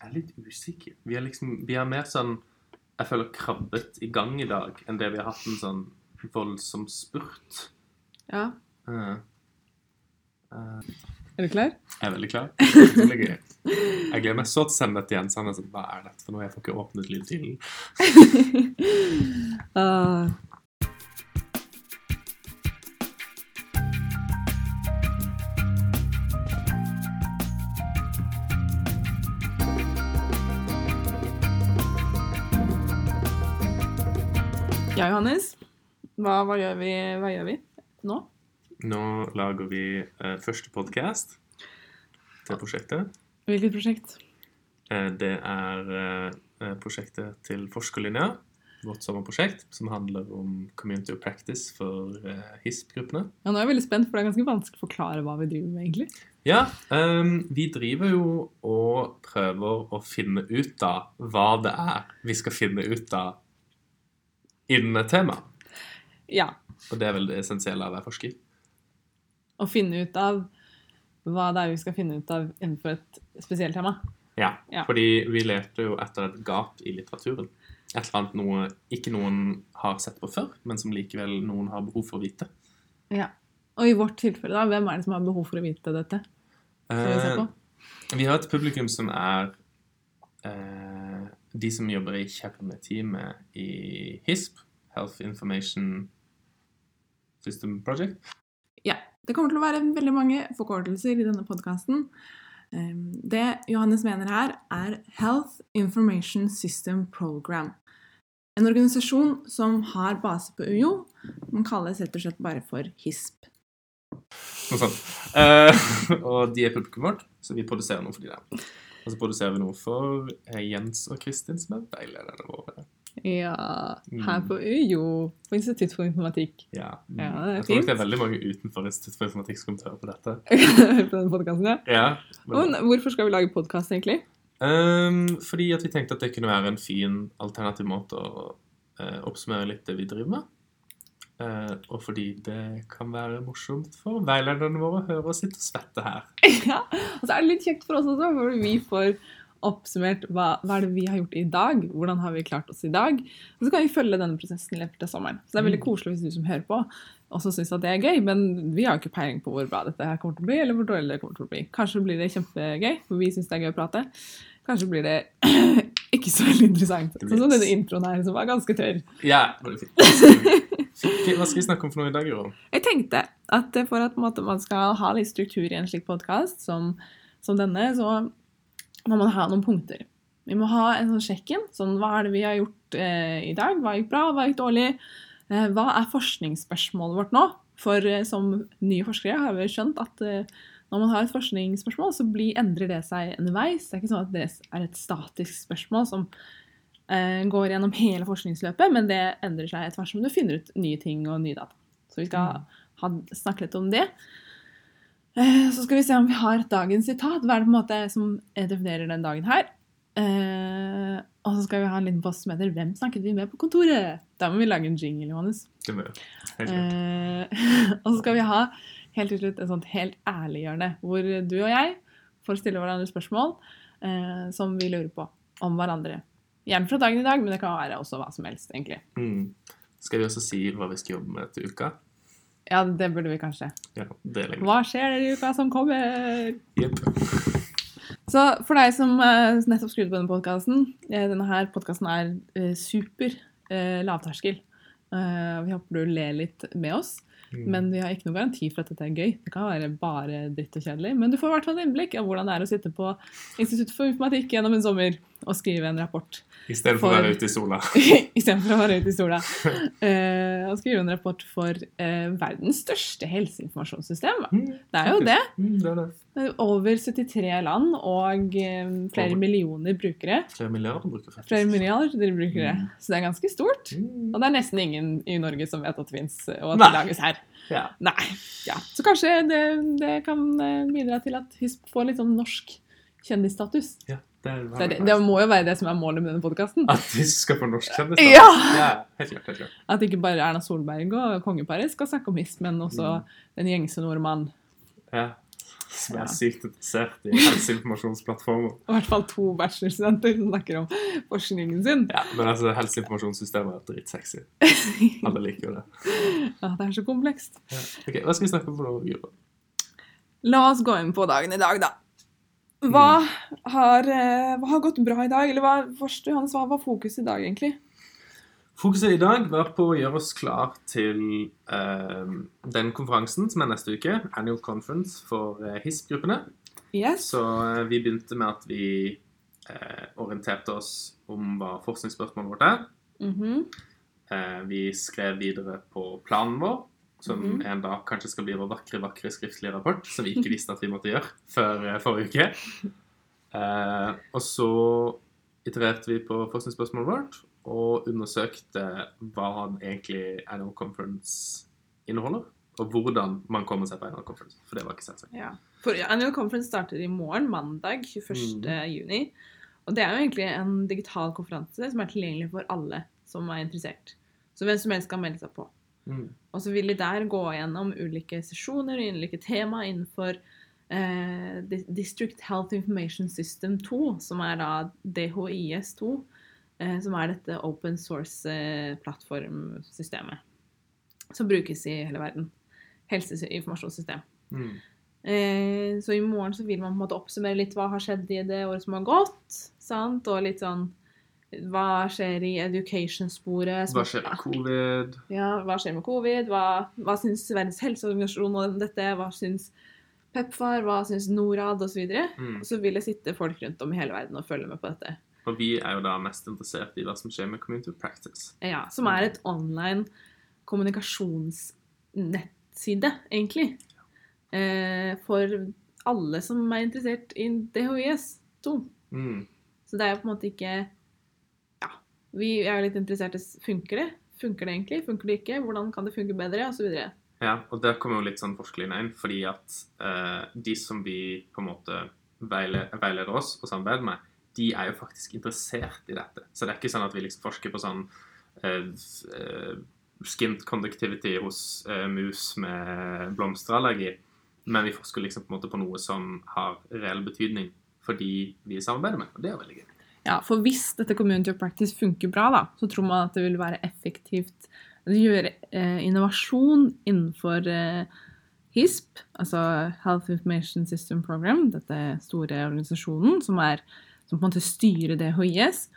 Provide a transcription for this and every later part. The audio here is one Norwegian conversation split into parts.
Er litt usikker. Vi er liksom Vi er mer sånn Jeg føler krabbet i gang i dag enn det vi har hatt en sånn voldsom spurt. Ja. Uh, uh, Er du klar? jeg er veldig klar. Jeg gleder meg så til å sende dette igjen. Så sånn, Hva er dette for noe? Jeg får ikke åpnet lydtiden. Ah. Johannes. Hva, hva, gjør vi, hva gjør vi nå? Nå lager vi eh, første podkast til prosjektet. Hvilket prosjekt? Eh, det er eh, prosjektet til Forskerlinja, vårt sommerprosjekt, som handler om community of practice for eh, HISP-gruppene. Ja, nå er jeg veldig spent, for det er ganske vanskelig å forklare hva vi driver med, egentlig. Ja, um, vi driver jo og prøver å finne ut av hva det er vi skal finne ut av innen et tema. Ja, Og det er vel det essensielle av å være forsker. å finne ut av hva det er vi skal finne ut av innenfor et spesielt tema. Ja, Ja. fordi vi leter jo etter et gap i litteraturen. Et eller annet noe ikke noen har sett på før, men som likevel noen har behov for å vite. Ja. Og i vårt tilfelle, da, hvem er det som har behov for å vite dette? Skal vi se på? Eh, vi har et publikum som er eh, de som jobber i kjerneteamet i HISP, Health Information System Project. Ja. Det kommer til å være veldig mange forkortelser i denne podkasten. Det Johannes mener her, er Health Information System Program. En organisasjon som har base på UiO. Man kalles rett og slett bare for HISP. Noe sånt. Uh, og de er publikum vårt, så vi produserer noe for de der. Og så produserer vi noe for eh, Jens og Kristin, som er veilederne våre. Ja, her på UiO, på Institutt for informatikk. Ja, mm. Ja, det er Jeg tror nok det er veldig mange utenfor Institutt for informatikk som kommer til å høre på dette. på denne podcasten, ja. Ja, men hvorfor skal vi lage podkast, egentlig? Um, fordi at vi tenkte at det kunne være en fin alternativ måte å uh, oppsummere litt det vi driver med. Eh, og fordi det kan være morsomt for veilederne våre å høre oss sitte og svette her. ja, og så er det litt kjekt for oss også, for vi får oppsummert hva, hva er det vi har gjort i dag, hvordan har vi klart oss i dag, og så kan vi følge denne prosessen i løpet av sommeren. Så det er veldig Mm. koselig hvis du som hører på også syns at det er gøy, men vi har jo ikke peiling på hvor bra dette her kommer til å bli, eller hvor dårlig det kommer til å bli. Kanskje blir det kjempegøy, for vi syns det er gøy å prate. Kanskje blir det ikke så veldig interessant. Sånn som denne introen her, som var ganske tørr. Ja, var fint. Hva skal vi snakke om for noe i dag, Guro? Jeg tenkte at for at måte, man skal ha litt struktur i en slik podkast som, som denne, så må man ha noen punkter. Vi må ha en sånn sjekk-in. Sånn, hva er det vi har gjort eh, i dag? Hva gikk bra? Hva gikk dårlig? Eh, hva er forskningsspørsmålet vårt nå? For eh, som nye forskere har vi skjønt at eh, når man har et forskningsspørsmål, så blir, endrer det seg underveis. Det er ikke sånn at det er et statisk spørsmål som eh, går gjennom hele forskningsløpet, men det endrer seg etter hvert som du finner ut nye ting og nye data. Så vi skal ha, snakke litt om det. Eh, så skal vi se om vi har dagens sitat. Hva er det på en måte som definerer den dagen her? Eh, og så skal vi ha en liten post som heter 'Hvem snakket vi med på kontoret?' Da må vi lage en jingle, Johannes. Det må. Eh, og så skal vi ha helt til slutt et sånt helt ærliggjørende, hvor du og jeg får stille hverandre spørsmål eh, som vi lurer på om hverandre. Gjerne fra dagen i dag, men det kan være også hva som helst, egentlig. Mm. Skal vi også si hva vi skal jobbe med til uka? Ja, det burde vi kanskje. Ja, det er lenge. Hva skjer i uka som kommer? Yep. Så for deg som eh, nettopp skrudde på denne podkasten Denne her podkasten er eh, super eh, lavterskel. Eh, vi håper du ler litt med oss. Mm. Men vi har ikke noen garanti for at dette er gøy. Det kan være bare dritt og kjedelig. Men du får i hvert fall et innblikk av hvordan det er å sitte på Institutt for informatikk gjennom en sommer og skrive en rapport. I stedet for å være ute i sola. Istedenfor å være ute i sola. Eh, og skrive en rapport for eh, verdens største helseinformasjonssystem. Mm, Det er jo det. Mm, det er det. Er Over 73 land og eh, flere Over. millioner brukere. Flere milliarder brukere, faktisk. Flere milliarder brukere. Mm. Så det er ganske stort. Mm. Og det er nesten ingen i Norge som vet at det fins, og at Nei. det lages her. Ja. Nei. Ja. Så kanskje det, det kan eh, bidra til at HISP får litt sånn norsk kjendisstatus. ja, det, Det, det, det må jo være det som er målet med denne podkasten. At vi skal få norsk kjendis? Ja! ja! Helt klart. helt klart. At ikke bare Erna Solberg og kongeparet skal snakke om HISP, men også Mm. den gjengse nordmann. Ja. som Ja. er sykt interessert i helseinformasjonsplattformer. I hvert fall to bachelorstudenter som snakker om forskningen sin. Ja, men altså, helseinformasjonssystemet er dritsexy. Alle liker jo det. Ja, det er så komplekst. Ok, Hva skal vi snakke om for noe? La oss gå inn på dagen i dag, da. Hva har, eh, hva har gått bra i dag? Eller hva, først, Johannes, hva var fokuset i dag, egentlig? Fokuset i dag var på å gjøre oss klar til eh, den konferansen som er neste uke. Annual Conference for eh, HISP-gruppene. Yes. Så eh, vi begynte med at vi eh, orienterte oss om hva forskningsspørsmålet vårt er. Mhm. Eh, vi skrev videre på planen vår, som Mhm. en dag kanskje skal bli vår vakre, vakre skriftlige rapport, som vi ikke visste at vi måtte gjøre før eh, forrige uke. Eh, og så itererte vi på forskningsspørsmålet vårt og undersøkte hva egentlig Annual Conference inneholder, og hvordan man kommer seg på Annual Conference, for det var ikke selvsagt. Ja. For Annual Conference starter i morgen, mandag 21. juni. Og det er jo egentlig en digital konferanse som er tilgjengelig for alle som er interessert. Så hvem som helst kan melde seg på. Mm. Og så vil de der gå gjennom ulike sesjoner, ulike tema innenfor eh, District Health Information System 2, som er da DHIS2, eh, som er dette open source-plattformsystemet som brukes i hele verden. Helseinformasjonssystem. Mm. Eh, så i morgen så vil man på en måte oppsummere litt hva har skjedd i det året som har gått. sant? Og litt sånn Hva skjer i education-sporet? Hva skjer med covid? Ja, hva skjer med covid? Hva, hva syns Verdens helseorganisasjon om dette? Hva syns PEPFAR? Hva syns Norad? Osv. Så, Mm. så vil det sitte folk rundt om i hele verden og følge med på dette. Og vi er jo da mest interessert i hva som skjer med Community Practice. Ja, Som er et online kommunikasjonsnettside, egentlig. Eh, for alle som er interessert i DHIS2. Mm. Så det er jo på en måte ikke. Vi er litt interessert i Funker det? Funker det egentlig? Funker det ikke? Hvordan kan det funke bedre? Videre. Ja, og der kommer jo litt sånn forskerlinja inn, fordi at uh, de som vi på en måte veile, veileder oss og samarbeider med, de er jo faktisk interessert i dette. Så det er ikke sånn at vi liksom forsker på sånn uh, skin skint conductivity hos uh, mus med blomsterallergi, men vi forsker liksom på en måte på noe som har reell betydning for de vi samarbeider med, og det er veldig gøy. Ja, for hvis dette Community of Practice funker bra, da, så tror man at det vil være effektivt å gjøre eh, innovasjon innenfor eh, HISP, altså Health Information System Program, dette store organisasjonen som, er, som på en måte styrer DHIS.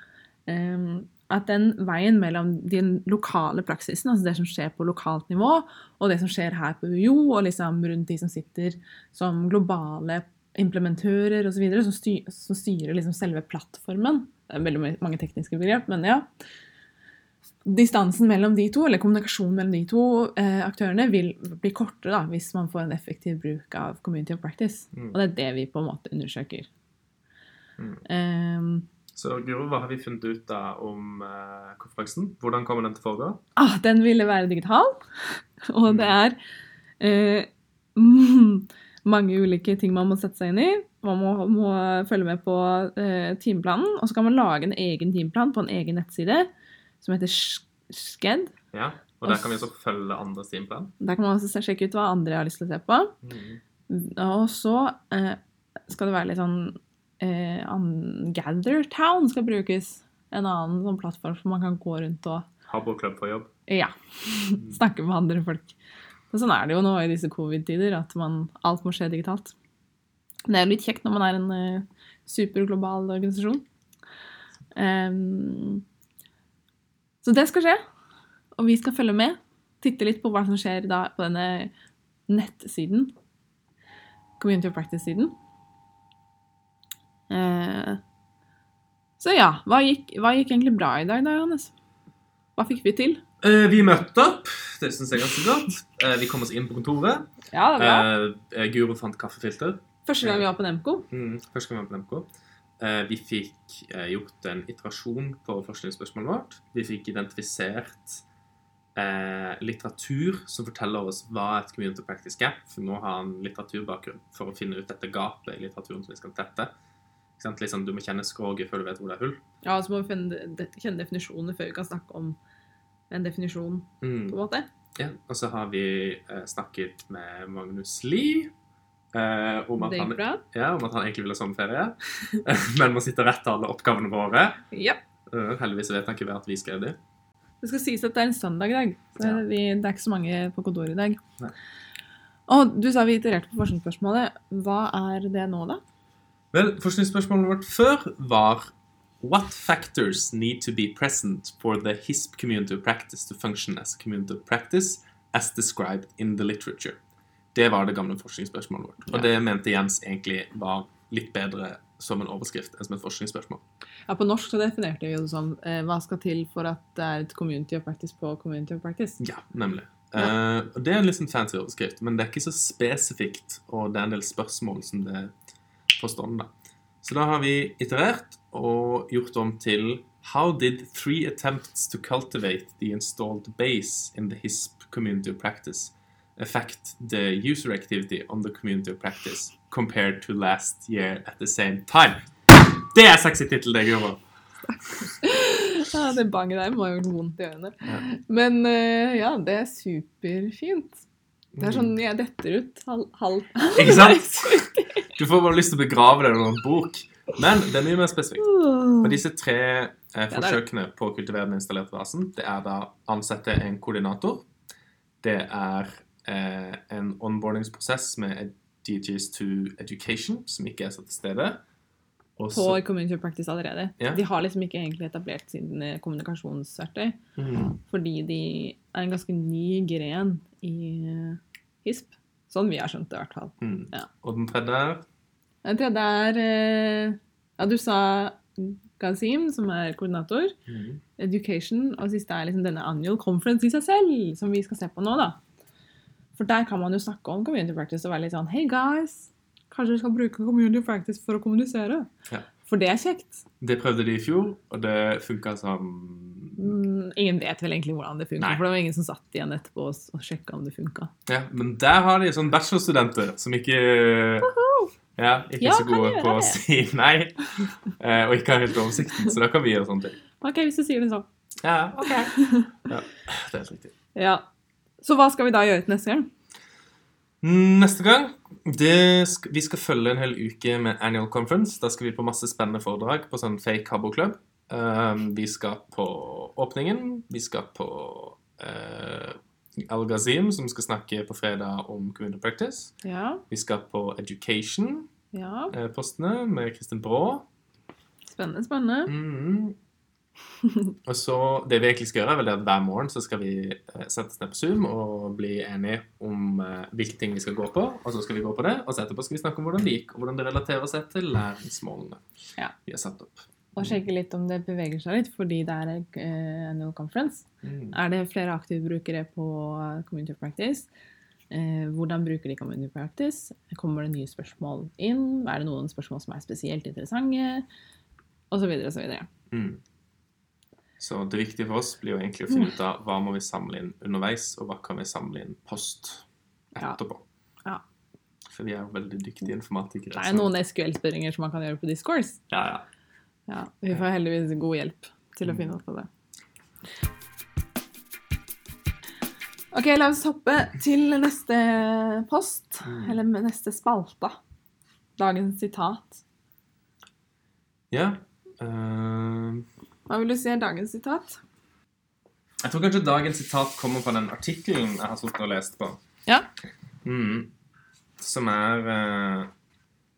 Eh, at den veien mellom den lokale praksisen, altså det som skjer på lokalt nivå, og det som skjer her på UiO, og liksom rundt de som sitter som globale implementører osv., som, styr, som styrer liksom selve plattformen. Det er veldig mange tekniske begrep, men ja. Distansen mellom de to, eller kommunikasjonen mellom de to eh, aktørene, vil bli kortere da, hvis man får en effektiv bruk av community of practice. Mm. Og det er det vi på en måte undersøker. Mm. Um, Så Guro, hva har vi funnet ut da om eh, konferansen? Hvordan kommer den til å foregå? ah, den ville være digital, og det er eh, mange ulike ting man må sette seg inn i. Man må, må følge med på eh, timeplanen, og så kan man lage en egen timeplan på en egen nettside som heter Sked. Ja, og der kan vi også følge andres timeplan. Der kan man også sjekke ut hva andre har lyst til å se på. Og så eh, skal det være litt sånn eh, Gathertown Gather Town skal brukes. En annen sånn plattform som man kan gå rundt og Haboklubb for jobb. ja, snakke med andre folk. Og sånn er det jo nå i disse covid-tider, at man, alt må skje digitalt. Det er jo litt kjekt når man er en uh, superglobal organisasjon. Um, så det skal skje. Og vi skal følge med. Titte litt på hva som skjer da på denne nettsiden. Community of Practice-siden. Uh, så ja, hva gikk, hva gikk egentlig bra i dag da, Johannes? Hva fikk vi til? Eh, vi møtte opp. Det syns jeg er ganske godt. Uh, vi kom oss inn på kontoret. Ja, det er bra. Eh, Guro fant kaffefilter. Første gang vi var på Nemco. Mm, første gang vi var på Nemco. Vi fikk gjort en iterasjon på forskningsspørsmålet vårt. Vi fikk identifisert litteratur som forteller oss hva et community practice gap. For vi må ha en litteraturbakgrunn for å finne ut dette gapet i litteraturen som vi skal tette. Liksom, du må kjenne skroget før du vet hvor det er hull. Ja, og så må vi finne, kjenne definisjoner før vi kan snakke om en definisjon, Mm. på en måte. Ja, og så har vi eh, snakket med Magnus Lie eh, om, at han, ja, om at han egentlig ville ha sommerferie, men må sitte rett til alle oppgavene våre. Ja. Uh, heldigvis vet han ikke at vi skrev det. Det skal sies at det er en søndag i dag, så Ja. vi, det er ikke så mange på kontoret i dag. Nei. Og du sa vi itererte på forskningsspørsmålet. Hva er det nå, da? Vel, forskningsspørsmålet vårt før var What factors need to be present for the HISP community of practice to function as a community of practice as described in the literature? Det var det gamle forskningsspørsmålet vårt. Og det mente Jens egentlig var litt bedre som en overskrift enn som et forskningsspørsmål. Ja, På norsk så definerte vi det som eh, hva skal til for at det er et community of practice på community of practice. Ja, nemlig. Ja. Eh, og Det er en litt sånn fancy overskrift, men det er ikke så spesifikt, og det er en del spørsmål som det forstår da. Så da har vi iterert og gjort om til How did three attempts to cultivate the installed base in the HISP community of practice affect the user activity on the community of practice compared to last year at the same time? Det er sexy tittel, det, Guro. Ja, det banget der må ha gjort vondt i øynene. Ja. Men eh, ja, det er superfint. Det er sånn Mm. jeg detter ut halv, halv. Ikke sant? Du får bare lyst til å begrave deg i en bok. Men det er mye mer spesifikt. Og disse tre eh, forsøkene på å kultivere den installerte rasen, det er da ansette en koordinator. Det er eh, en onboardingsprosess med DGs to Education, som ikke er satt til stede. Også, På community practice allerede. Yeah. De har liksom ikke egentlig etablert sine kommunikasjonsverktøy. Mm. Fordi de er en ganske ny gren i eh, HISP. Sånn vi har skjønt det, i hvert fall. Mm. Ja. Og den tredje er Den tredje er eh, Ja, du sa Gazim, som er koordinator. mm. Education. Og siste er liksom denne annual conference i seg selv, som vi skal se på nå, da. For der kan man jo snakke om community practice og være litt sånn Hey guys, kanskje vi skal bruke community practice for å kommunisere? Ja. For det er kjekt. Det prøvde de i fjor, og det funka som Mm, ingen vet vel egentlig hvordan det funka, for det var ingen som satt igjen etterpå og, og sjekka om det funka. Ja, men der har de sånn bachelorstudenter som ikke Ja, ikke Ja, så gode på å si nei. eh, Og ikke har helt oversikten, så da kan vi gjøre sånne ting. Ok, hvis du sier det sånn. Ja, ok. Ja, det er helt riktig. Ja. Så hva skal vi da gjøre til neste gang? Neste gang det sk Vi skal følge en hel uke med annual conference. Da skal vi på masse spennende foredrag på sånn fake Habbo-klubb. Um, vi skal på åpningen. Vi skal på uh, Al-Ghazim, som skal snakke på fredag om community practice. Ja. Vi skal på Education-postene ja. med Kristin Brå. Spennende, spennende. Mhm. Og så, Det vi egentlig skal gjøre, er vel at hver morgen så skal vi sette settes ned på Zoom og bli enige om eh, hvilke ting vi skal gå på. Og så skal vi gå på det, og så etterpå skal vi snakke om hvordan det gikk, og hvordan det relaterer seg til læringsmålene Ja. vi har satt opp. Og sjekke litt om det beveger seg litt, fordi det er en NO conference. Mm. Er det flere aktive brukere på eh, Community Practice? Eh, hvordan bruker de Community Practice? Kommer det nye spørsmål inn? Er det noen spørsmål som er spesielt interessante? Og så videre og så videre. Mm. Så det viktige for oss blir jo egentlig å finne ut av hva må vi samle inn underveis, og hva kan vi samle inn post etterpå. Ja. For vi er jo veldig dyktige informatikere. Det er noen SQL-spørringer som man kan gjøre på Discourse. Ja, ja. Ja, vi får heldigvis god hjelp til å Mm. finne ut av det. Ok, la oss hoppe til neste post, Mm. eller neste spalte. Dagens sitat. ja. Uh... Hva vil du si er dagens sitat? Jeg tror kanskje dagens sitat kommer fra den artikkelen jeg har sittet og lest på. Ja. Mm. Som er eh,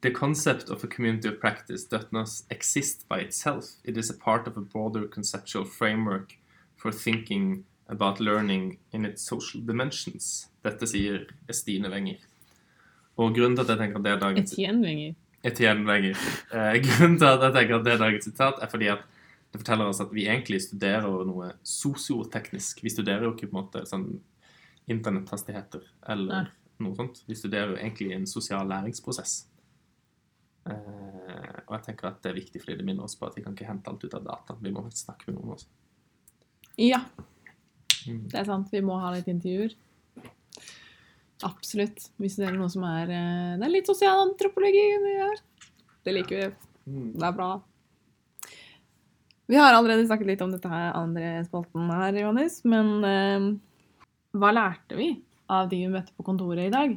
The concept of a community of practice does not exist by itself. It is a part of a broader conceptual framework for thinking about learning in its social dimensions. Dette sier Estine Wenger. Og grunnen til at jeg tenker at det er dagens Etienne Wenger. Etienne Wenger. Eh, grunnen til at jeg tenker at det er dagens sitat, er fordi at det forteller oss at vi egentlig studerer noe sosioteknisk. Vi studerer jo ikke på en måte sånn internetthastigheter eller Nei. noe sånt. Vi studerer jo egentlig en sosial læringsprosess. Eh, og jeg tenker at det er viktig fordi det minner oss på at vi kan ikke hente alt ut av data. Vi må faktisk snakke med noen også. Ja, Mm. det er sant. Vi må ha litt intervjuer. Absolutt. Hvis det er noe som er eh, Det er litt sosialantropologi vi gjør. Det liker vi. Mm. Det er bra. Vi har allerede snakket litt om dette her andre spalten her, Johannes, men eh, hva lærte vi av de vi møtte på kontoret i dag?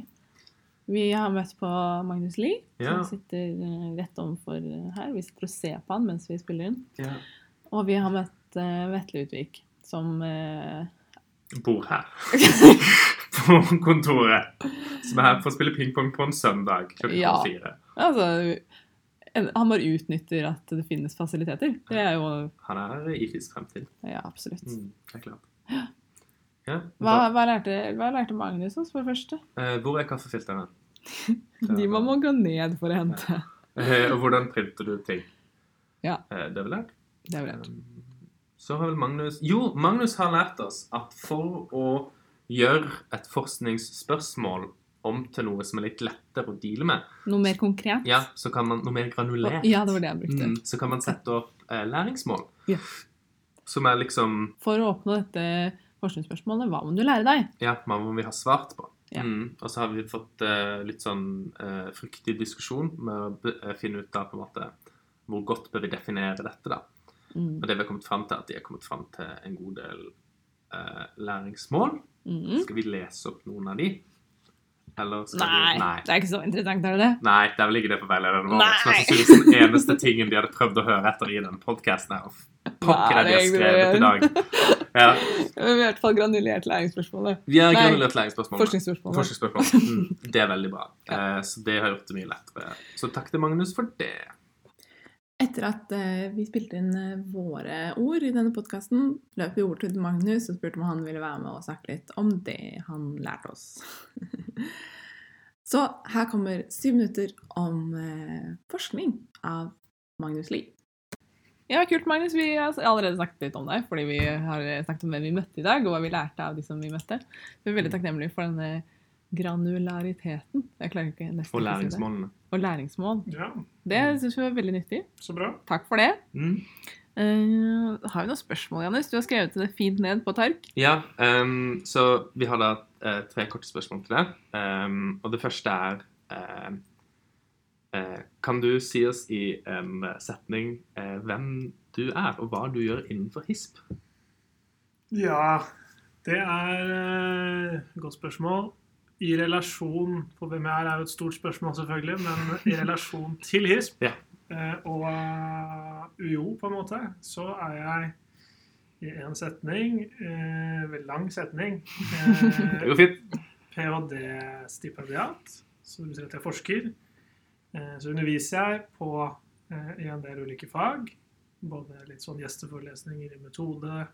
Vi har møtt på Magnus Lie, Ja. som sitter eh, rett overfor eh, her. Vi sitter og ser på han mens vi spiller inn. Ja. Og vi har møtt uh, Vetle Utvik, som uh, Bor her. på kontoret. Som er her for å spille pingpong på en søndag klokken Ja. fire. Altså Han bare utnytter at det finnes fasiliteter. Det er jo Han er i FIS fremtid. Ja, absolutt. Mm, det er klart. Ja. Hva, hva, lærte, hva lærte Magnus oss, for det første? Eh, hvor er kaffefilterne? De man må gå ned for å hente. Eh, og hvordan printer du ting? Ja. Eh, det har vel lært. Det har vel lært. Så har vel Magnus Jo, Magnus har lært oss at for å gjøre et forskningsspørsmål om til noe som er litt lettere å deale med, Noe mer konkret? ja, så kan man noe mer granulert. Ja, det var det jeg brukte. Mm, så kan man sette opp eh, læringsmål. Ja. Som er liksom For å oppnå dette forskningsspørsmålet, hva må du lære deg? Ja, hva må vi ha svart på? Ja. Mm, og så har vi fått uh, litt sånn uh, fryktig diskusjon med å eh, finne ut da på en måte hvor godt bør vi definere dette, da. Mm. Og det vi har kommet fram til, er at de har kommet fram til en god del uh, læringsmål. Mm. Skal vi lese opp noen av de? Eller skal Nei, du Nei. det er ikke så interessant, er det det? Nei, det er vel ikke det for veilederne våre. Er sannsynligvis den eneste tingen de hadde prøvd å høre etter i den podkasten her. Pokker Nei, det de har er skrevet i dag. Ja. I hvert fall granulert læringsspørsmålet. Vi har granulert læringsspørsmålet. Forskningsspørsmålet. Forskningsspørsmålet. Mm, det er veldig bra. Eh, så det har gjort det mye lettere. Så takk til Magnus for det. Etter at eh, vi spilte inn eh, våre ord i denne podkasten, løp vi ord til Magnus og spurte om han ville være med og snakke litt om det han lærte oss. Så her kommer syv minutter om eh, forskning av Magnus Lie. Ja, kult, Magnus. Vi har allerede snakket litt om deg, fordi vi har snakket om hvem vi møtte i dag, og hva vi lærte av de som vi møtte. Vi er veldig takknemlige for denne granulariteten. Jeg klarer ikke nesten Og læringsmålene. å si. Og læringsmål. Ja, Det syns vi var veldig nyttig. så bra. Takk for det. Mm. Uh, har vi noen spørsmål, Jannis? Du har skrevet det fint ned på tark. Ja, um, så vi har da uh, tre korte spørsmål til deg. Um, og det første er uh, eh, Kan du si oss i en setning hvem du er, og hva du gjør innenfor HISP? Ja, det er et godt spørsmål. I relasjon på hvem jeg er, er jo et stort spørsmål, selvfølgelig, men i relasjon til HISP Ja. eh, og eh, UiO, på en måte, så er jeg i en setning, eh, lang setning, Det eh, går fint. ph.d.-stipendiat, så det betyr at jeg forsker. Eh, Så underviser jeg på, eh, i en del ulike fag. Både litt sånn gjesteforelesninger i metode, eh,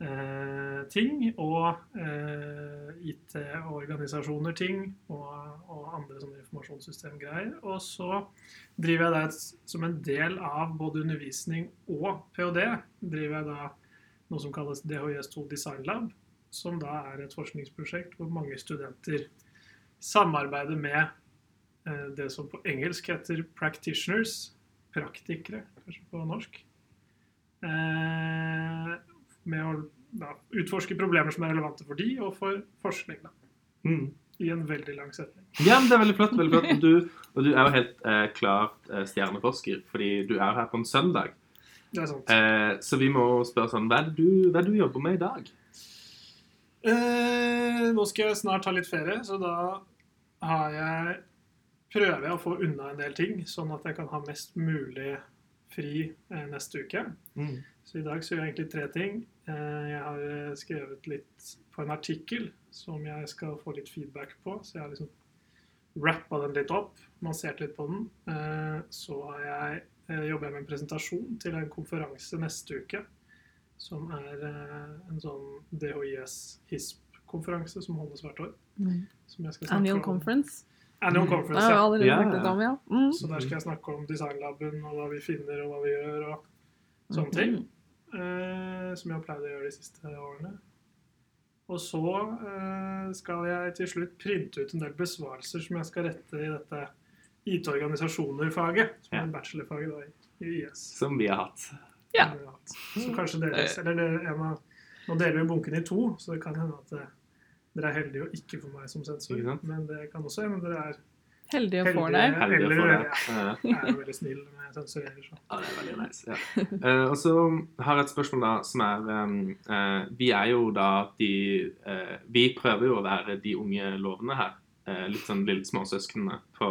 ting, og eh, IT-organisasjoner ting, og, og andre sånne informasjonssystemgreier. Og så driver jeg da som en del av både undervisning og ph.d. driver jeg da noe som kalles DHIS2 Design Lab, som da er et forskningsprosjekt hvor mange studenter samarbeider med eh, det som på engelsk heter practitioners, praktikere, kanskje på norsk, eh, med å da, utforske problemer som er relevante for de, og for forskning, Mm. i en veldig lang setning. Ja, men det er veldig flott. veldig flott. Du, og du er jo helt eh, klart eh, stjerneforsker, fordi du er her på en søndag. Det er sant. Eh, så vi må spørre sånn Hva er det du, hva er det du jobber med i dag? Eh, nå skal jeg snart ha litt ferie, så da har jeg prøver jeg å få unna en del ting, sånn at jeg kan ha mest mulig fri eh, neste uke. Så i dag så gjør jeg egentlig tre ting. Eh, jeg har eh, skrevet litt på en artikkel som jeg skal få litt feedback på, så jeg har liksom rappa den litt opp, massert litt på den. Eh, så har jeg, eh, jobber jeg med en presentasjon til en konferanse neste uke, som er eh, en sånn DHIS-HISP-konferanse som holdes hvert år. Som jeg skal Annual om. conference. Annual Conference, ja. allerede Ja, ja. om, ja. Mm. Så der skal jeg snakke om designlaben og hva vi finner og hva vi gjør og sånne ting. Eh, som jeg har pleid å gjøre de siste årene. Og så eh, skal jeg til slutt printe ut en del besvarelser som jeg skal rette i dette IT-organisasjoner-faget, som er bachelorfag da, i i IS. Som vi har hatt. Ja. Så kanskje deres, eller det, en av, Nå deler vi bunken i to, så det kan hende at eh, dere er heldige å ikke få meg som sensor. Men det kan også hende dere er Heldige å få deg. Heldige å få deg. Ja. Jeg er veldig snill når jeg sensurerer. Så. Ja, det er veldig nice. Ja. Uh, og så har jeg et spørsmål da, som er um, uh, Vi er jo da de uh, Vi prøver jo å være de unge lovende her. eh, litt sånn lille småsøsknene på,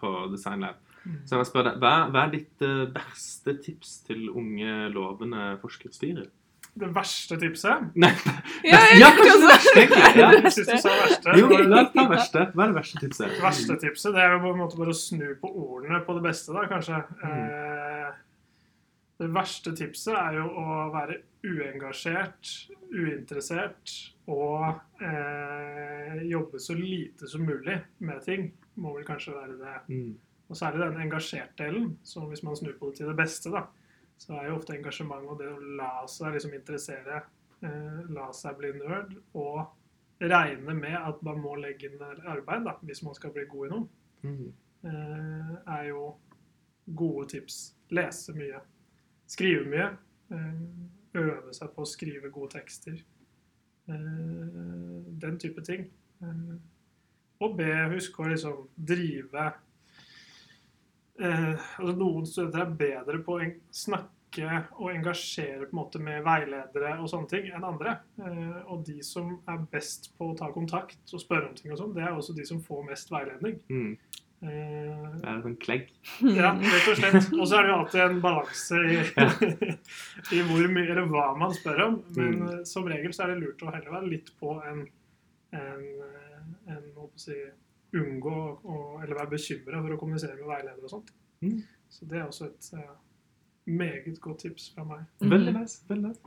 på Design Lab. Mm. Så jeg spør deg, hva, hva er ditt verste beste tips til unge, lovende forskerstyrer? Det verste tipset Nei, Ja, ja, kanskje det verste. Ja. Jeg synes du sa verste. Jo, la ta verste. Hva er det verste tipset? Det verste tipset det er jo på en måte bare å snu på ordene på det beste, da, kanskje. Mm. Eh, det verste tipset er jo å være uengasjert, uinteressert og eh, jobbe så lite som mulig med ting. Må vel kanskje være det. Mm. Og særlig den engasjert-delen. Så hvis man snur på det til det beste, da, så er jo ofte engasjement og det å la seg liksom interessere, eh, la seg bli nerd, og regne med at man må legge inn arbeid da, hvis man skal bli god i noe, Mm. eh, er jo gode tips. Lese mye. Skrive mye. Eh, øve seg på å skrive gode tekster. Den type ting. Og be, husk å liksom drive eh, altså Noen studenter er bedre på å snakke og engasjere på en måte med veiledere og sånne ting enn andre. Eh, og de som er best på å ta kontakt og spørre om ting og sånn, det er også de som får mest veiledning. Mm. Eh, Det er en sånn klegg. ja, rett og slett. Og så er det jo alltid en balanse i, i hvor mye eller hva man spør om. Men Mm. eh, som regel så er det lurt å heller være litt på en, en, en si, unngå å, eller være bekymra for å kommunisere med veileder og sånt. Mm. Så det er også et uh, meget godt tips fra meg. Veldig Mhm. nice. veldig nice.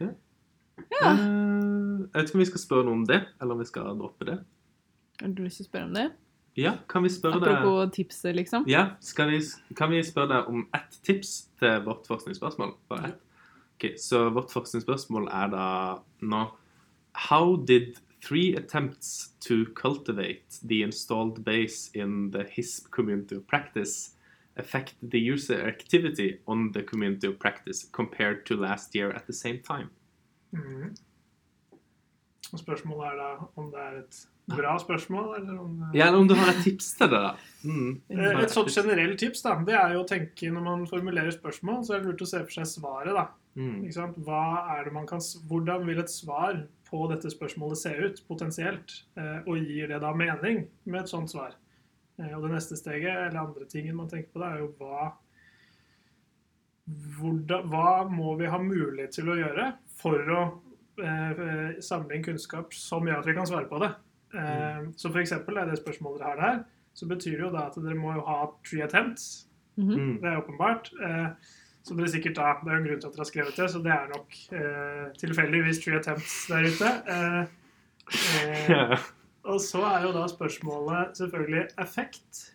Ja. Ja. Uh, jeg vet ikke om vi skal spørre noe om det, eller om vi skal droppe det. Har du lyst til å spørre om det? Ja, kan vi spørre deg Apropos tipset, liksom. Ja, skal vi, kan vi spørre deg om ett tips til vårt forskningsspørsmål? Bare ett. Ok, så vårt forskningsspørsmål er da nå How did three attempts to cultivate the installed base in the HISP community of practice affect the user activity on the community of practice compared to last year at the same time? Mm. Og spørsmålet er da om det er et bra spørsmål, eller om det Ja, eller om du har et tips til det, da? Mm. Eh, Et sånt generelt tips da, det er jo å tenke når man formulerer spørsmål, så er det lurt å se for seg svaret. da. Mm. Hva er det man kan, hvordan vil et svar på dette spørsmålet se ut, potensielt? Eh, Og gir det da mening med et sånt svar? Eh, Og det neste steget, eller andre tingen man tenker på, det er jo hva hvordan, Hva må vi ha mulighet til å gjøre for å eh, samle inn kunnskap som gjør at vi kan svare på det? Eh, så for eksempel, er det spørsmålet dere har der, så betyr det jo da at dere må jo ha three attempts. Mm -hmm. Det er åpenbart. Eh, så dere sikkert da, Det er jo en grunn til at dere har skrevet det, så det er nok eh, tilfeldigvis three attempts der ute. Eh, eh, og så er jo da spørsmålet selvfølgelig effekt.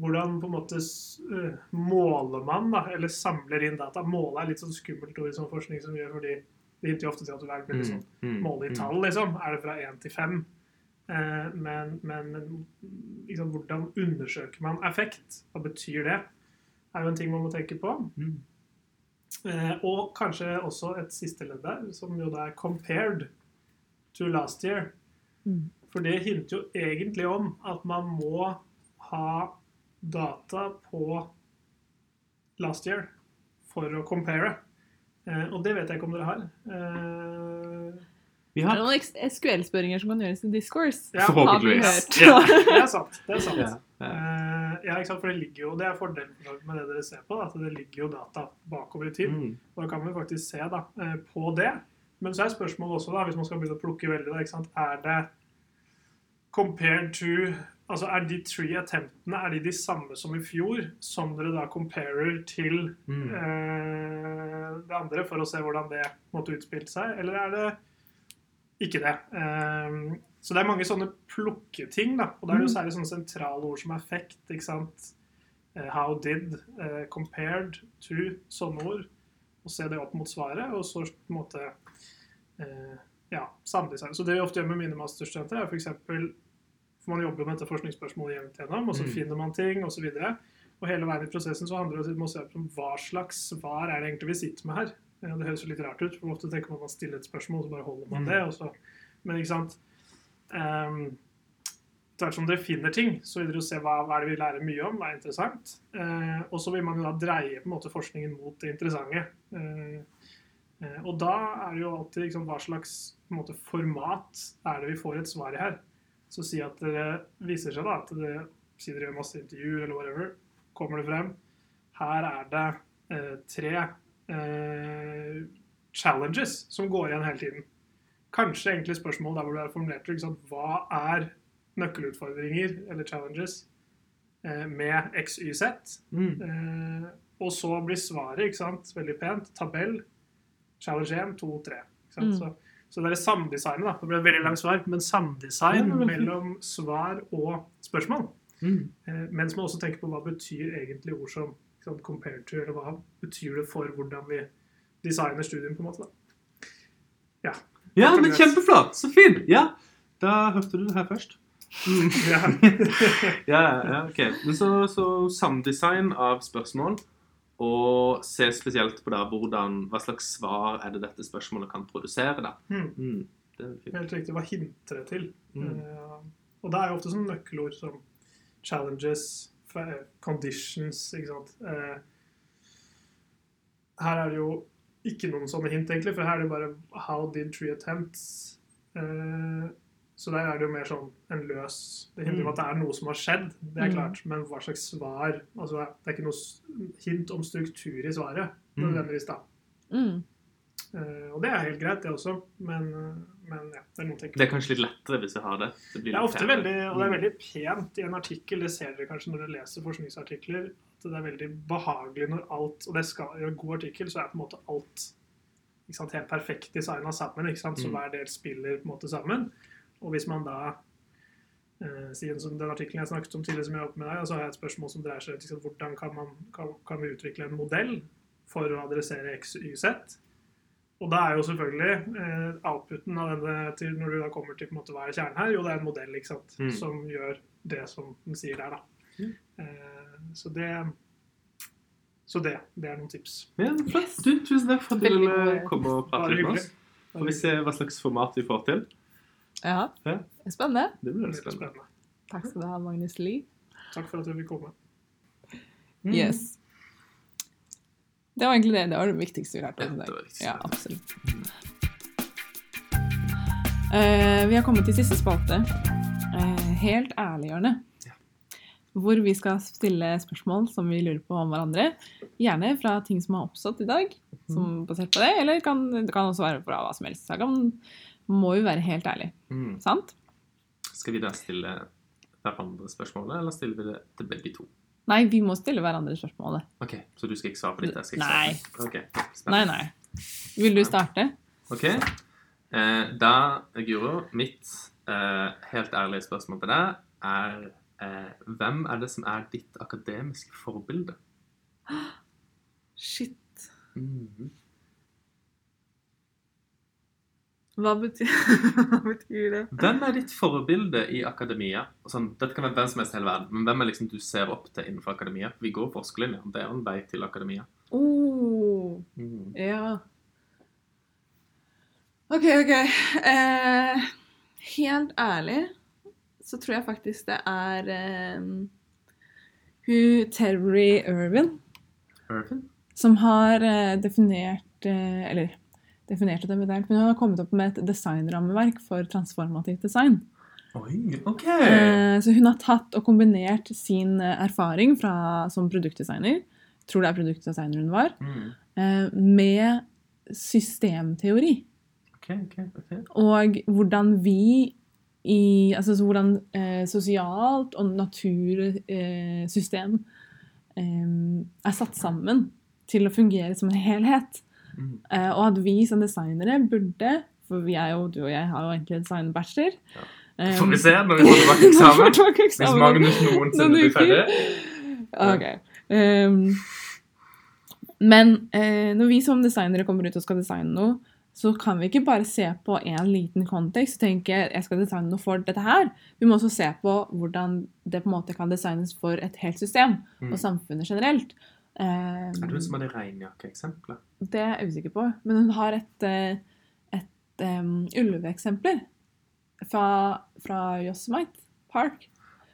Hvordan på en måte øh, måler man, da, eller samler inn data? Måle er litt sånn skummelt ord i sånn forskning som gjør, fordi det hinter jo ofte til at du er veldig sånn Mm. Mm. måle i tall, liksom. Er det fra én til fem? Eh, men men, men liksom, hvordan undersøker man effekt? Hva betyr det? Er jo en ting man må tenke på. Mm. Eh, og kanskje også et siste ledd der, som jo da er 'compared to last year'. Mm. For det hinter jo egentlig om at man må ha data på last year for å compare. Eh, og det vet jeg ikke om dere har. Eh, Vi Det er har noen SQL-spørringer som kan gjøres i Discourse. Ja, Har vi forhåpentligvis. hørt. ja, det er sant. Det er sant. ja. ja. Ja, ikke sant? For det ligger jo, det er fordelen for med det dere ser på, da, at det ligger jo data bakover i tid. Mm. Og da kan vi faktisk se da, eh, på det. Men så er spørsmålet også, da, hvis man skal begynne å plukke veldig, da, ikke sant? er det compared to Altså er de tre attemptene er de de samme som i fjor, som dere da comparer til Mm. eh, det andre for å se hvordan det måtte utspilt seg, eller er det ikke det? Eh, så det er mange sånne plukketing, da. Og da er det jo særlig sånne sentrale ord som effekt, ikke sant. Eh, how did, uh, compared to, sånne ord. Og se det opp mot svaret, og så på en måte uh, ja, samle seg. Så det vi ofte gjør med mine masterstudenter, er f.eks. For man jobber med dette forskningsspørsmålet jevnt gjennom, og så Mm. finner man ting, osv. Og, og hele veien i prosessen så handler det om å se på hva slags svar er det egentlig vi sitter med her. Det høres jo litt rart ut, for ofte tenker man at man stiller et spørsmål, så bare holder man Mm. det. Og så, men ikke sant Etter hvert som dere finner ting, så vil dere se hva, hva er det vi lærer mye om, hva er interessant. Eh, og så vil man jo da dreie på en måte forskningen mot det interessante. Eh, eh, og da er det jo alltid liksom, hva slags måte, format er det vi får et svar i her. Så si at det viser seg da at det, si dere gjør masse intervjuer eller whatever, kommer det frem. Her er det eh, tre eh, challenges som går igjen hele tiden. Kanskje egentlig spørsmål der hvor du er formulert ikke sant? Hva er nøkkelutfordringer eller challenges eh, med XYZ? Mm. Eh, og så blir svaret ikke sant, veldig pent. Tabell. Challenge 1, 2, 3. Ikke sant? Mm. Så, så det er samdesignet, da. Det ble et veldig langt svar, men samdesign det mellom svar og spørsmål. Mm. Eh, mens man også tenker på hva betyr egentlig ord som sant, compared to, eller hva betyr det for hvordan vi designer studien, på en måte. da. Ja, For men kjempeflott! Så fint! Ja, da hørte du det her først. Mm. Ja. Ja, ja, ok. Men så, så samdesign av spørsmål, og se spesielt på da hvordan, hva slags svar er det dette spørsmålet kan produsere. da. Mm. Mm. Det fint. Helt riktig. Hva hinter det til? Mm. Eh, og det er jo ofte sånne nøkkelord som challenges, conditions, ikke sant. Uh, her er det jo ikke noen sånne hint, egentlig, for her er det bare how did three attempts? Eh, så der er det jo mer sånn en løs Det hinter om at det er noe som har skjedd, det er Mm. klart. Men hva slags svar altså Det er ikke noe hint om struktur i svaret, Mm. nødvendigvis, da. Mm. Uh, og det er helt greit, det også, men, men ja, det er noen ting. Det er kanskje litt lettere hvis jeg har det. Det, blir det er ofte veldig, og det er Mm. veldig pent i en artikkel, det ser dere kanskje når dere leser forskningsartikler, at det er veldig behagelig når alt Og det skal, i en god artikkel så er på en måte alt sant, helt perfekt designa sammen, sant, så Mm. hver del spiller på en måte sammen. Og hvis man da eh, siden som den artikkelen jeg snakket om tidligere, som jeg har oppe med deg, så har jeg et spørsmål som dreier seg om liksom, hvordan kan, man, kan, kan vi utvikle en modell for å adressere X, Y, Z. Og da er jo selvfølgelig eh, outputen av denne til når du da kommer til på en måte hva er kjernen her, jo det er en modell ikke sant, Mm. som gjør det som den sier der, da. Mm. Eh, så det så det, det er noen tips. Ja, men flott. Du, tusen takk for at du ville komme og prate litt med oss. Får vi se hva slags format vi får til. Ja. Ja. Spennende. Det blir Veldig spennende. spennende. Takk skal du ha, Magnus Lie. Takk for at du fikk komme. Mm. Yes. Det var egentlig det. Det var det viktigste vi lærte Ja, det var viktig. Ja, absolutt. Uh, vi har kommet til siste spalte. Uh, helt ærlighjørne. Hvor vi skal stille spørsmål som vi lurer på om hverandre. Gjerne fra ting som har oppstått i dag, som basert på det. Eller kan, det kan også være fra hva som helst. Her må jo være helt ærlig. Mm. Sant? Skal vi da stille hverandre spørsmålet, eller stiller vi det til begge to? Nei, vi må stille hverandre spørsmålet. Ok, Så du skal ikke svare på ditt? jeg skal ikke Nei. svare på ditt. Ok, Nei, nei. Vil du starte? Ok, eh, da, Guro, mitt eh, helt ærlige spørsmål til deg er Hvem er det som er ditt akademiske forbilde? Shit. Mhm. Hva betyr, hva betyr det? Hvem er ditt forbilde i akademia? Sånn, dette kan være hvem som helst i hele verden, men hvem er liksom du ser opp til innenfor akademia? Vi går forskerlinja, det er en vei til akademia. Oh, mm. ja. OK, OK. Eh, helt ærlig så tror jeg faktisk det er eh, hun Terry Irvin Irvin? som har eh, definert eh, Eller definert det men hun har kommet opp med et designrammeverk for transformativt design. Oi, ok! Eh, Så hun har tatt og kombinert sin erfaring fra, som produktdesigner, tror det er produktdesigner hun var, Mm. med systemteori. Okay, okay, okay. Og hvordan vi i Altså så hvordan eh, sosialt og natursystem eh, eh, er satt sammen til å fungere som en helhet. Mm. Eh, og at vi som designere burde For jeg og jo, du og jeg har jo egentlig designbachelor. Ja. Det Får vi se når vi får tilbake eksamen. Hvis. Magnus noensinne blir ferdig. Okay. Um, men eh, når vi som designere kommer ut og skal designe noe, så kan vi ikke bare se på en liten kontekst og tenke jeg skal designe noe for dette her. Vi må også se på hvordan det på en måte kan designes for et helt system Mm. og samfunnet generelt. Um, Er det hun som har det regnjakkeeksempelet? det er jeg usikker på. Men hun har et, eh, et um, ulveeksempler fra, fra Yosemite Park.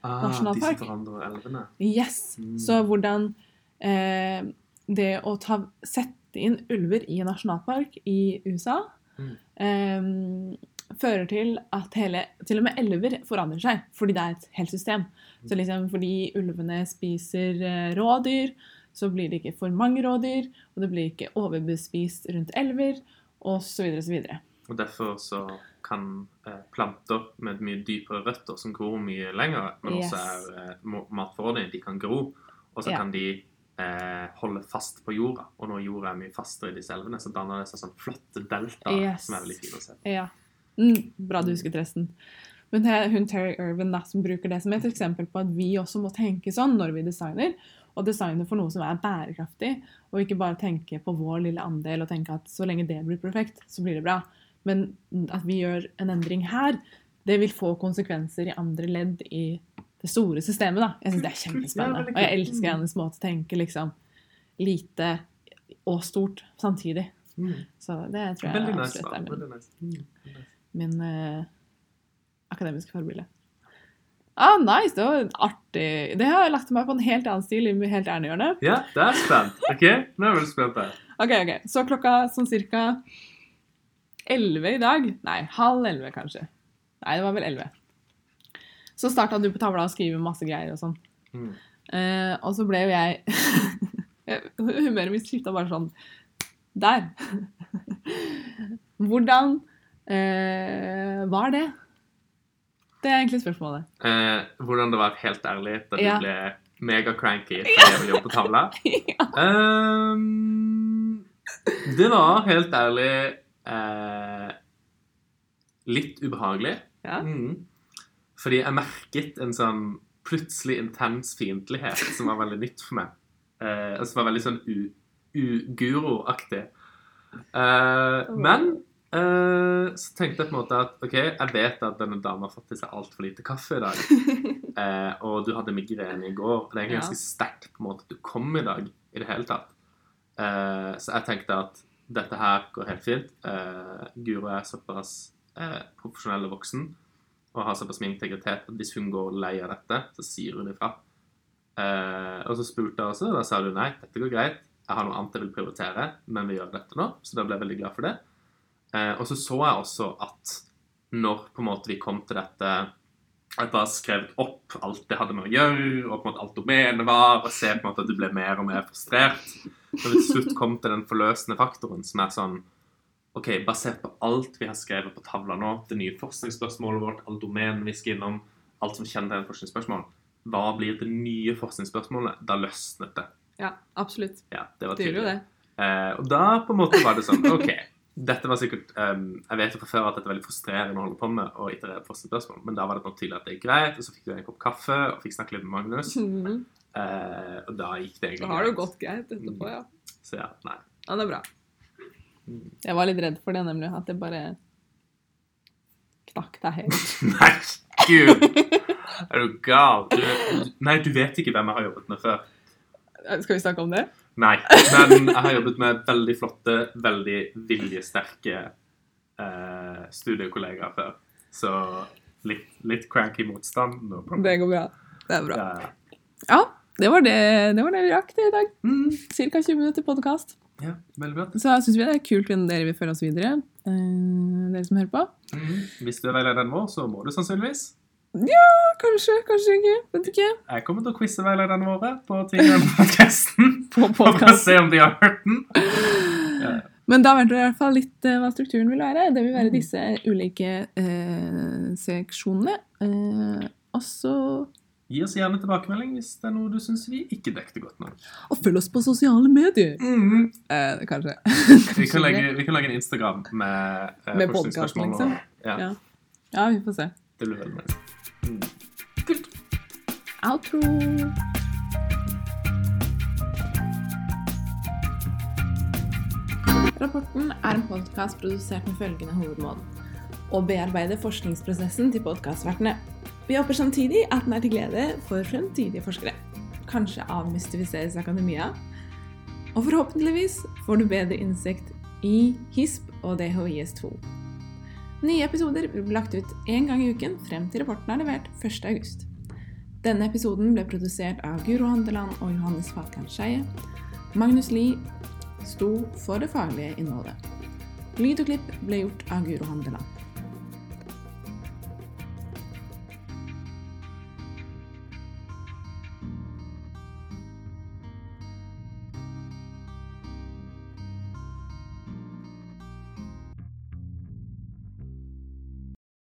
Ah, de Nasjonalpark. som forandrer elvene. Yes. Mm. Så hvordan eh, det å ta, sette inn ulver i en nasjonalpark i USA Mm. eh, fører til at hele, til og med elver forandrer seg, fordi det er et helt system. Så liksom fordi ulvene spiser eh, rådyr, så blir det ikke for mange rådyr, og det blir ikke overbespist rundt elver, osv. osv. Og derfor så kan eh, planter med mye dypere røtter, som gror mye lenger, men også Yes. er eh, matforordnede, de kan gro, og så Ja. kan de eh, holde fast på jorda. Og når jorda er mye fastere i disse elvene, så danner det seg sånn flotte deltaer Yes. som er veldig fine å se. Ja. Mm, bra du husket resten. Men det er hun Terry Irvin da, som bruker det som et eksempel på at vi også må tenke sånn når vi designer. Og designe for noe som er bærekraftig, og ikke bare tenke på vår lille andel og tenke at så lenge det blir perfekt, så blir det bra. Men at vi gjør en endring her, det vil få konsekvenser i andre ledd i det store systemet. da. Jeg syns det er kjempespennende. Og jeg elsker hennes måte å tenke liksom lite og stort samtidig. Så det tror jeg absolutt er min. Mm. min uh, akademiske forbilde. Ah, nice! Det var artig. Det har jeg lagt meg på en helt annen stil i helt ærendhjørnet. Ja, det er spent. OK, nå er jeg veldig spent her. Ok, ok. Så klokka sånn cirka 11 i dag Nei, halv 11 kanskje. Nei, det var vel 11. Så starta du på tavla å skrive masse greier og sånn. Mm. Uh, og så ble jo jeg Humøret mitt skifta bare sånn Der. Hvordan uh, var det? Det er egentlig spørsmålet. Uh, hvordan det var helt ærlig da du Ja. ble megacranky fordi jeg ville jobbe på tavla? Ehm, det var helt ærlig litt ubehagelig. Ja. Mm. Fordi jeg merket en sånn plutselig intens fiendtlighet som var veldig nytt for meg. Uh, og som var veldig sånn u-guro-aktig. Eh, men uh, så tenkte jeg på en måte at OK, jeg vet at denne dama har fått i seg altfor lite kaffe i dag. Uh, og du hadde migrene i går. Og det er egentlig ganske sterkt på en måte at du kom i dag i det hele tatt. Eh, så jeg tenkte at dette her går helt fint. Eh, Guro er såpass eh, profesjonell og voksen og har såpass mye integritet at hvis hun går lei av dette, så sier hun ifra. Eh, og så spurte jeg også, og da sa du nei, dette går greit. Jeg har noe annet jeg vil prioritere, men vi gjør dette nå. Så da ble jeg veldig glad for det. Eh, og så så jeg også at når på en måte vi kom til dette jeg bare skrev opp alt det hadde med å gjøre, og på en måte alt domenet var, og se på en måte at du ble mer og mer frustrert. Når vi til slutt kom til den forløsende faktoren, som er sånn OK, basert på alt vi har skrevet på tavla nå, det nye forskningsspørsmålet vårt, alle domenen vi skal innom, alt som kjenner til forskningsspørsmål, hva blir det nye forskningsspørsmålet? Da løsnet det. Ja, absolutt. Ja, det var tydelig. det. Eh, og da på en måte var det sånn OK. Dette var sikkert um, Jeg vet jo fra før at dette er veldig frustrerende å holde på med, og iterere forskningsspørsmål, men da var det nok tydelig at det gikk greit, og så fikk du en kopp kaffe og fikk snakke litt med Magnus. Mhm. Eh, og da gikk det egentlig Da har det jo gått greit etterpå, ja. Så ja, nei. Ja, det er bra. Jeg var litt redd for det, nemlig. At det bare knakk deg helt. Nei, gud! Er du gal? Du, nei, du vet ikke hvem jeg har jobbet med før. Skal vi snakke om det? Nei, men jeg har jobbet med veldig flotte, veldig viljesterke eh, studiekollegaer før. Så litt, litt cranky motstand. No. Det går bra. Det er bra. Ja. Ja, det var det, det, var det vi rakk det i dag. Mm. Cirka 20 minutter podkast. Ja, veldig bra. Så syns vi det er kult om dere vil føre oss videre. Eh, dere som hører på. Mhm. Hvis du er veilederen vår, så må du sannsynligvis. Ja, Kanskje, kanskje ikke. Vet ikke. Jeg kommer til å quize veilederne våre på ting i denne podcasten. På For å se om de har hørt den. Ja. Men da vet du i hvert fall litt eh, hva strukturen vil være. Det vil være Mm. disse ulike eh, seksjonene. Eh, og så Gi oss gjerne tilbakemelding hvis det er noe du syns vi ikke dekket godt nok. Og følg oss på sosiale medier! Mm. Eh, kanskje. Vi kan, legge, vi kan lage en Instagram med, eh, Med podcast, liksom. Ja, Ja. Ja, vi får se. det blir veldig nice. Mm. Outro! Rapporten er en podkast produsert med følgende hovedmål. Å bearbeide forskningsprosessen til podkastvertene. Vi håper samtidig at den er til glede for fremtidige forskere. Kanskje avmystifiseres akademia. Og forhåpentligvis får du bedre innsikt i HISP og DHIS2. Nye episoder vil bli lagt ut én gang i uken frem til rapporten er levert 1.8. Denne episoden ble produsert av Guro Handeland og Johannes Falkan Skeie. Magnus Lie sto for det faglige innholdet. Lyd og klipp ble gjort av Guro Handeland.